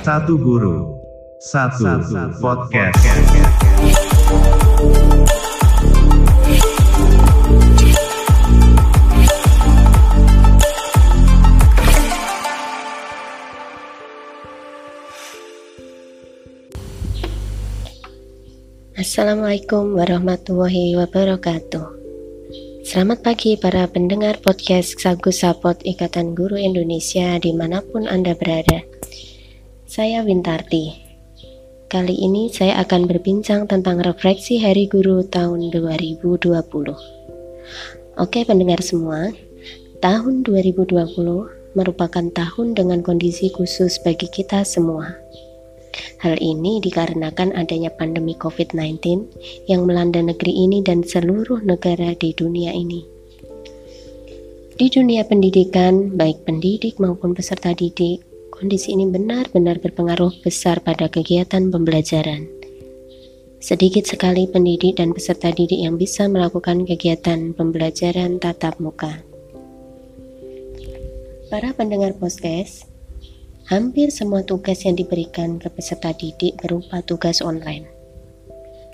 Satu guru, satu, podcast. Assalamualaikum warahmatullahi wabarakatuh. Selamat pagi para pendengar podcast Sagu Sapot Ikatan Guru Indonesia di mana pun Anda berada. Saya Wintarti. Kali ini saya akan berbincang tentang refleksi Hari Guru tahun 2020. Oke pendengar semua, tahun 2020 merupakan tahun dengan kondisi khusus bagi kita semua. Hal ini dikarenakan adanya pandemi COVID-19 yang melanda negeri ini dan seluruh negara di dunia ini. Di dunia pendidikan, baik pendidik maupun peserta didik, Kondisi ini benar-benar berpengaruh besar pada kegiatan pembelajaran. Sedikit sekali pendidik dan peserta didik yang bisa melakukan kegiatan pembelajaran tatap muka. Para pendengar podcast, hampir semua tugas yang diberikan ke peserta didik berupa tugas online.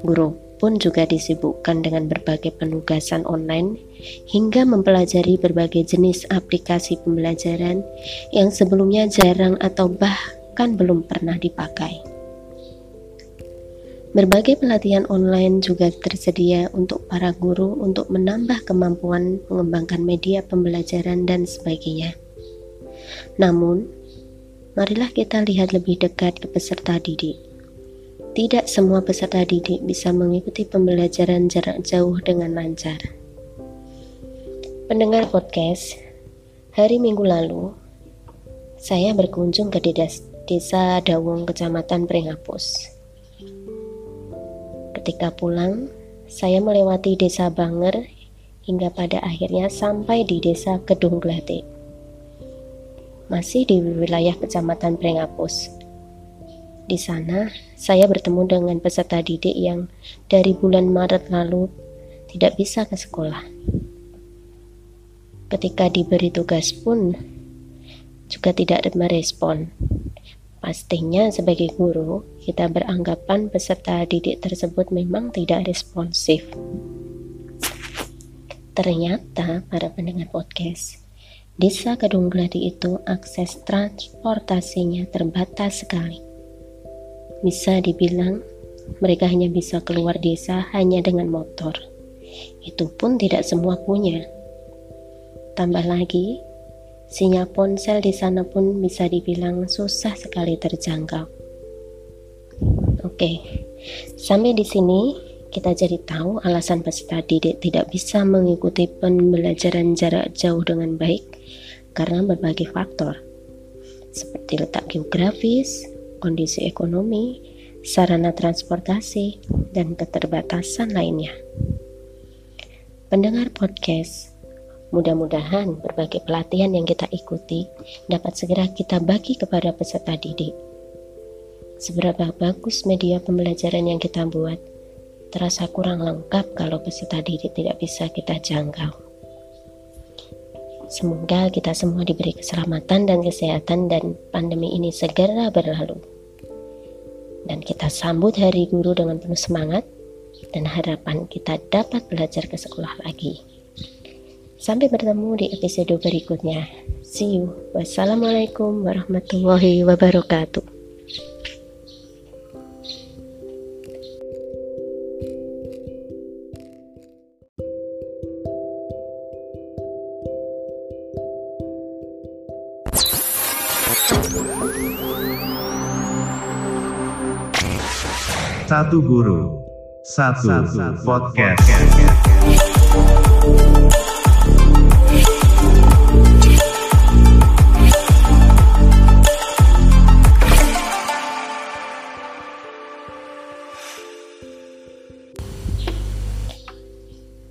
Guru pun juga disibukkan dengan berbagai penugasan online hingga mempelajari berbagai jenis aplikasi pembelajaran yang sebelumnya jarang atau bahkan belum pernah dipakai. Berbagai pelatihan online juga tersedia untuk para guru untuk menambah kemampuan mengembangkan media pembelajaran dan sebagainya. Namun, marilah kita lihat lebih dekat ke peserta didik tidak semua peserta didik bisa mengikuti pembelajaran jarak jauh dengan lancar. Pendengar podcast, hari Minggu lalu, saya berkunjung ke desa Dawung, Kecamatan Pringapus. Ketika pulang, saya melewati desa Banger hingga pada akhirnya sampai di desa Kedung Glate. Masih di wilayah Kecamatan Pringapus. Di sana, saya bertemu dengan peserta didik yang dari bulan Maret lalu tidak bisa ke sekolah. Ketika diberi tugas pun juga tidak merespon. Pastinya sebagai guru, kita beranggapan peserta didik tersebut memang tidak responsif. Ternyata para pendengar podcast, Desa Kedung Gladi itu akses transportasinya terbatas sekali bisa dibilang mereka hanya bisa keluar desa hanya dengan motor. Itu pun tidak semua punya. Tambah lagi, sinyal ponsel di sana pun bisa dibilang susah sekali terjangkau. Oke, sampai di sini kita jadi tahu alasan peserta didik tidak bisa mengikuti pembelajaran jarak jauh dengan baik karena berbagai faktor seperti letak geografis, kondisi ekonomi, sarana transportasi, dan keterbatasan lainnya. Pendengar podcast, mudah-mudahan berbagai pelatihan yang kita ikuti dapat segera kita bagi kepada peserta didik. Seberapa bagus media pembelajaran yang kita buat, terasa kurang lengkap kalau peserta didik tidak bisa kita jangkau. Semoga kita semua diberi keselamatan dan kesehatan dan pandemi ini segera berlalu dan kita sambut Hari Guru dengan penuh semangat dan harapan kita dapat belajar ke sekolah lagi. Sampai bertemu di episode berikutnya. See you. Wassalamualaikum warahmatullahi wabarakatuh. Satu guru, satu, podcast.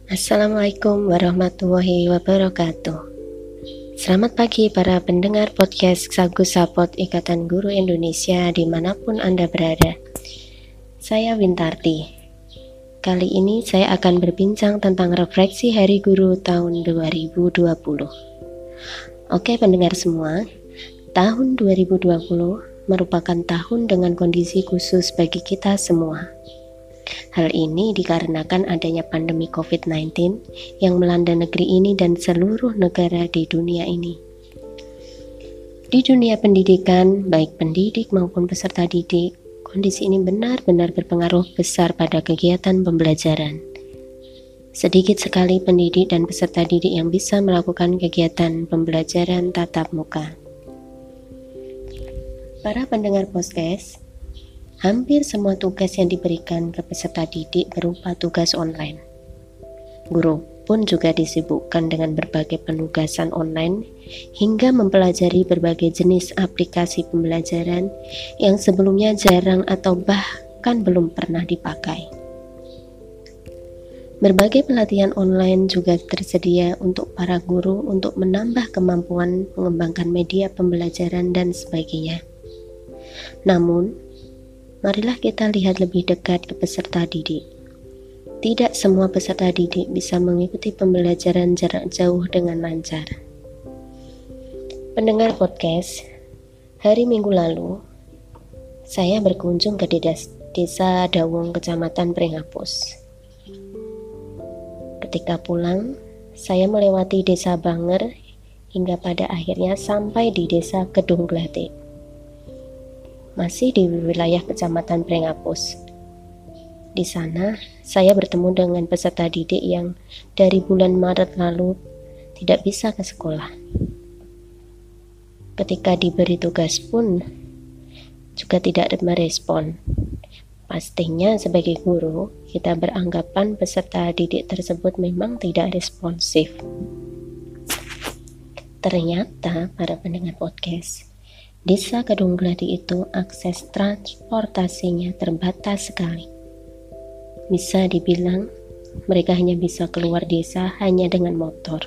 Assalamualaikum warahmatullahi wabarakatuh. Selamat pagi para pendengar podcast Sagu Sapot Ikatan Guru Indonesia di mana pun Anda berada. Saya Wintarti. Kali ini saya akan berbincang tentang refleksi Hari Guru tahun 2020. Oke pendengar semua, tahun 2020 merupakan tahun dengan kondisi khusus bagi kita semua. Hal ini dikarenakan adanya pandemi COVID-19 yang melanda negeri ini dan seluruh negara di dunia ini. Di dunia pendidikan, baik pendidik maupun peserta didik, kondisi ini benar-benar berpengaruh besar pada kegiatan pembelajaran. Sedikit sekali pendidik dan peserta didik yang bisa melakukan kegiatan pembelajaran tatap muka. Para pendengar podcast, hampir semua tugas yang diberikan ke peserta didik berupa tugas online. Guru pun juga disibukkan dengan berbagai penugasan online hingga mempelajari berbagai jenis aplikasi pembelajaran yang sebelumnya jarang atau bahkan belum pernah dipakai. Berbagai pelatihan online juga tersedia untuk para guru untuk menambah kemampuan mengembangkan media pembelajaran dan sebagainya. Namun, marilah kita lihat lebih dekat ke peserta didik. Tidak semua peserta didik bisa mengikuti pembelajaran jarak jauh dengan lancar. Pendengar podcast, hari Minggu lalu, saya berkunjung ke desa Dawung, Kecamatan Pringapus. Ketika pulang, saya melewati desa Banger hingga pada akhirnya sampai di desa Kedung Glate. Masih di wilayah kecamatan Prengapus. Di sana, saya bertemu dengan peserta didik yang dari bulan Maret lalu tidak bisa ke sekolah. Ketika diberi tugas pun juga tidak merespon. Pastinya sebagai guru, kita beranggapan peserta didik tersebut memang tidak responsif. Ternyata para pendengar podcast, Desa Kedung Gladi itu akses transportasinya terbatas sekali. Bisa dibilang mereka hanya bisa keluar desa hanya dengan motor.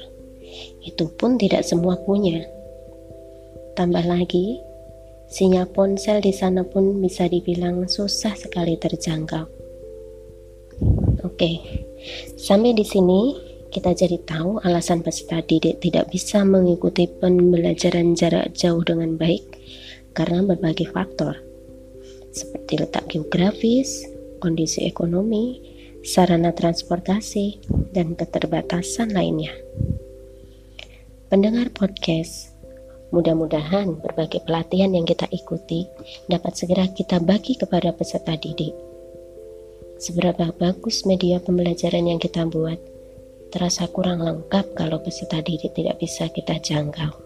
Itu pun tidak semua punya. Tambah lagi, Sinyal ponsel di sana pun bisa dibilang susah sekali terjangkau. Oke, sampai di sini kita jadi tahu alasan peserta didik tidak bisa mengikuti pembelajaran jarak jauh dengan baik karena berbagai faktor seperti letak geografis, kondisi ekonomi, sarana transportasi, dan keterbatasan lainnya. Pendengar podcast, Mudah-mudahan berbagai pelatihan yang kita ikuti dapat segera kita bagi kepada peserta didik. Seberapa bagus media pembelajaran yang kita buat, terasa kurang lengkap kalau peserta didik tidak bisa kita jangkau.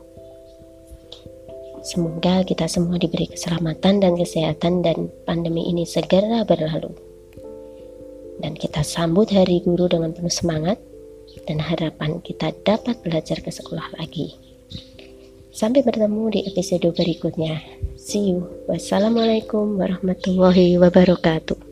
Semoga kita semua diberi keselamatan dan kesehatan dan pandemi ini segera berlalu. Dan kita sambut hari guru dengan penuh semangat dan harapan kita dapat belajar ke sekolah lagi. Sampai bertemu di episode berikutnya. See you. Wassalamualaikum warahmatullahi wabarakatuh.